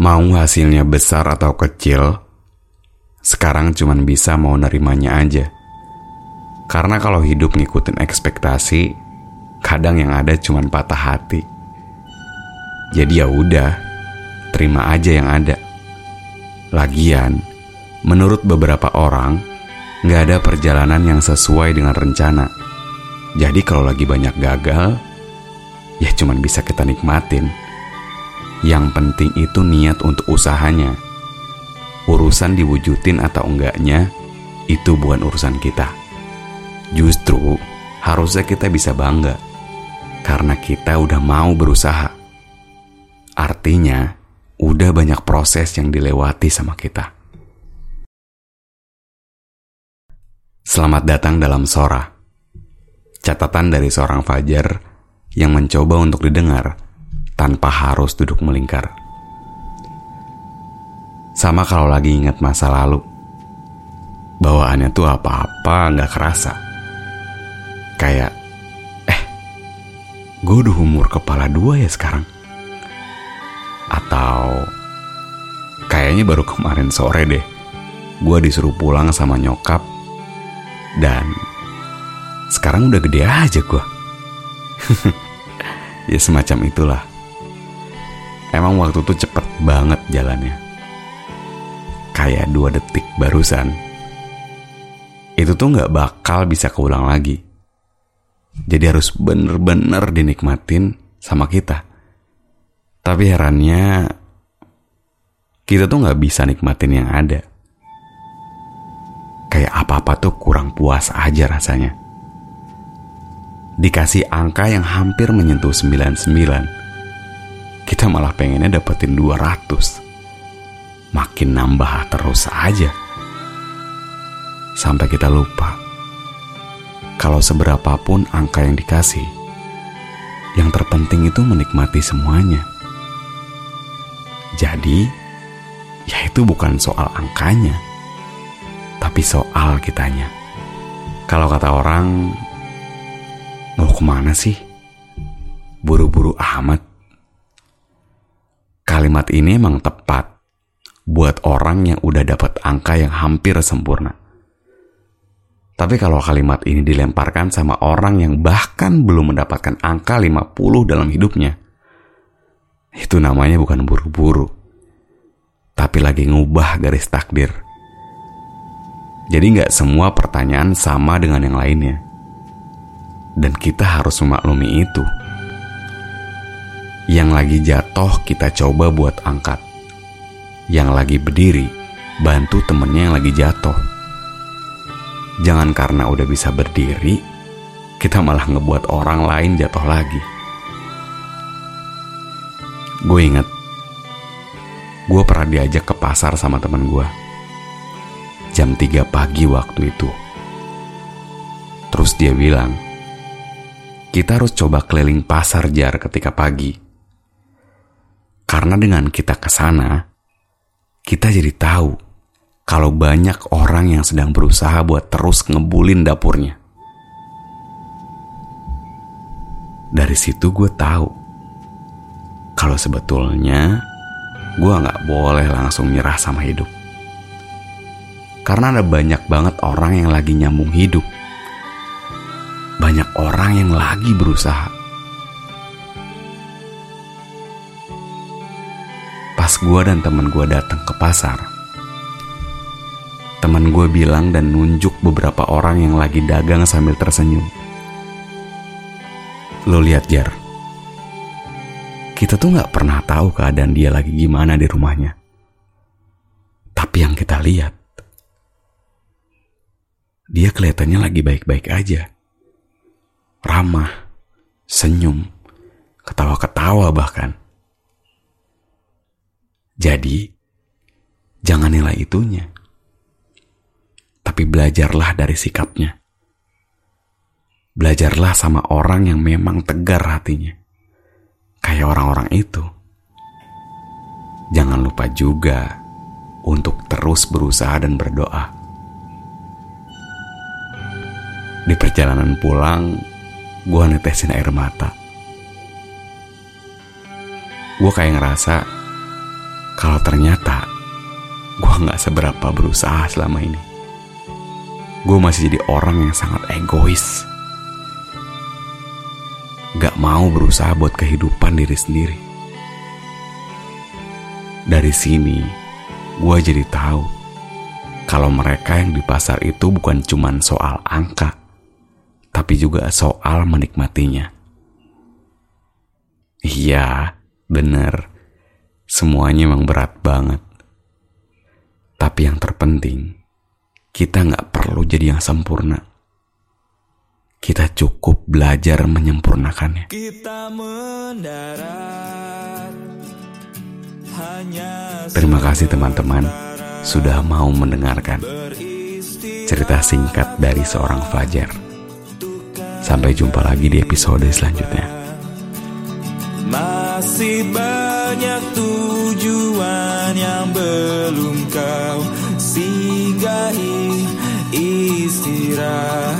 Mau hasilnya besar atau kecil, sekarang cuman bisa mau nerimanya aja. Karena kalau hidup ngikutin ekspektasi, kadang yang ada cuman patah hati. Jadi ya udah, terima aja yang ada. Lagian, menurut beberapa orang, nggak ada perjalanan yang sesuai dengan rencana. Jadi kalau lagi banyak gagal, ya cuman bisa kita nikmatin. Yang penting itu niat untuk usahanya. Urusan diwujudin atau enggaknya, itu bukan urusan kita. Justru, harusnya kita bisa bangga. Karena kita udah mau berusaha. Artinya, udah banyak proses yang dilewati sama kita. Selamat datang dalam Sora. Catatan dari seorang Fajar yang mencoba untuk didengar tanpa harus duduk melingkar. Sama kalau lagi ingat masa lalu. Bawaannya tuh apa-apa nggak kerasa. Kayak, eh, gue udah umur kepala dua ya sekarang. Atau, kayaknya baru kemarin sore deh, gue disuruh pulang sama nyokap. Dan, sekarang udah gede aja gue. ya semacam itulah. Emang waktu tuh cepet banget jalannya. Kayak dua detik barusan. Itu tuh nggak bakal bisa keulang lagi. Jadi harus bener-bener dinikmatin sama kita. Tapi herannya, kita tuh nggak bisa nikmatin yang ada. Kayak apa-apa tuh kurang puas aja rasanya. Dikasih angka yang hampir menyentuh 99, kita malah pengennya dapetin 200. Makin nambah terus aja. Sampai kita lupa. Kalau seberapapun angka yang dikasih, yang terpenting itu menikmati semuanya. Jadi, ya itu bukan soal angkanya, tapi soal kitanya. Kalau kata orang, mau ke mana sih? Buru-buru amat. Kalimat ini emang tepat buat orang yang udah dapat angka yang hampir sempurna. Tapi kalau kalimat ini dilemparkan sama orang yang bahkan belum mendapatkan angka 50 dalam hidupnya, itu namanya bukan buru-buru, tapi lagi ngubah garis takdir. Jadi nggak semua pertanyaan sama dengan yang lainnya. Dan kita harus memaklumi itu. Yang lagi jatuh kita coba buat angkat. Yang lagi berdiri, bantu temennya yang lagi jatuh. Jangan karena udah bisa berdiri, kita malah ngebuat orang lain jatuh lagi. Gue inget, gue pernah diajak ke pasar sama temen gue. Jam 3 pagi waktu itu. Terus dia bilang, kita harus coba keliling pasar jar ketika pagi. Karena dengan kita ke sana, kita jadi tahu kalau banyak orang yang sedang berusaha buat terus ngebulin dapurnya. Dari situ gue tahu kalau sebetulnya gue nggak boleh langsung nyerah sama hidup. Karena ada banyak banget orang yang lagi nyambung hidup. Banyak orang yang lagi berusaha. Pas gue dan temen gue datang ke pasar, temen gue bilang dan nunjuk beberapa orang yang lagi dagang sambil tersenyum. Lo lihat Jar, kita tuh nggak pernah tahu keadaan dia lagi gimana di rumahnya. Tapi yang kita lihat, dia kelihatannya lagi baik-baik aja. Ramah, senyum, ketawa-ketawa bahkan. Jadi, jangan nilai itunya. Tapi belajarlah dari sikapnya. Belajarlah sama orang yang memang tegar hatinya. Kayak orang-orang itu. Jangan lupa juga untuk terus berusaha dan berdoa. Di perjalanan pulang, gue netesin air mata. Gue kayak ngerasa kalau ternyata gue gak seberapa berusaha selama ini. Gue masih jadi orang yang sangat egois. Gak mau berusaha buat kehidupan diri sendiri. Dari sini, gue jadi tahu kalau mereka yang di pasar itu bukan cuma soal angka, tapi juga soal menikmatinya. Iya, bener. Semuanya emang berat banget. Tapi yang terpenting, kita nggak perlu jadi yang sempurna. Kita cukup belajar menyempurnakannya. Kita mendarat hanya Terima kasih teman-teman sudah mau mendengarkan cerita singkat dari seorang Fajar. Sampai jumpa lagi di episode selanjutnya. Masih banyak tujuan yang belum kau singgahi Istirahatlah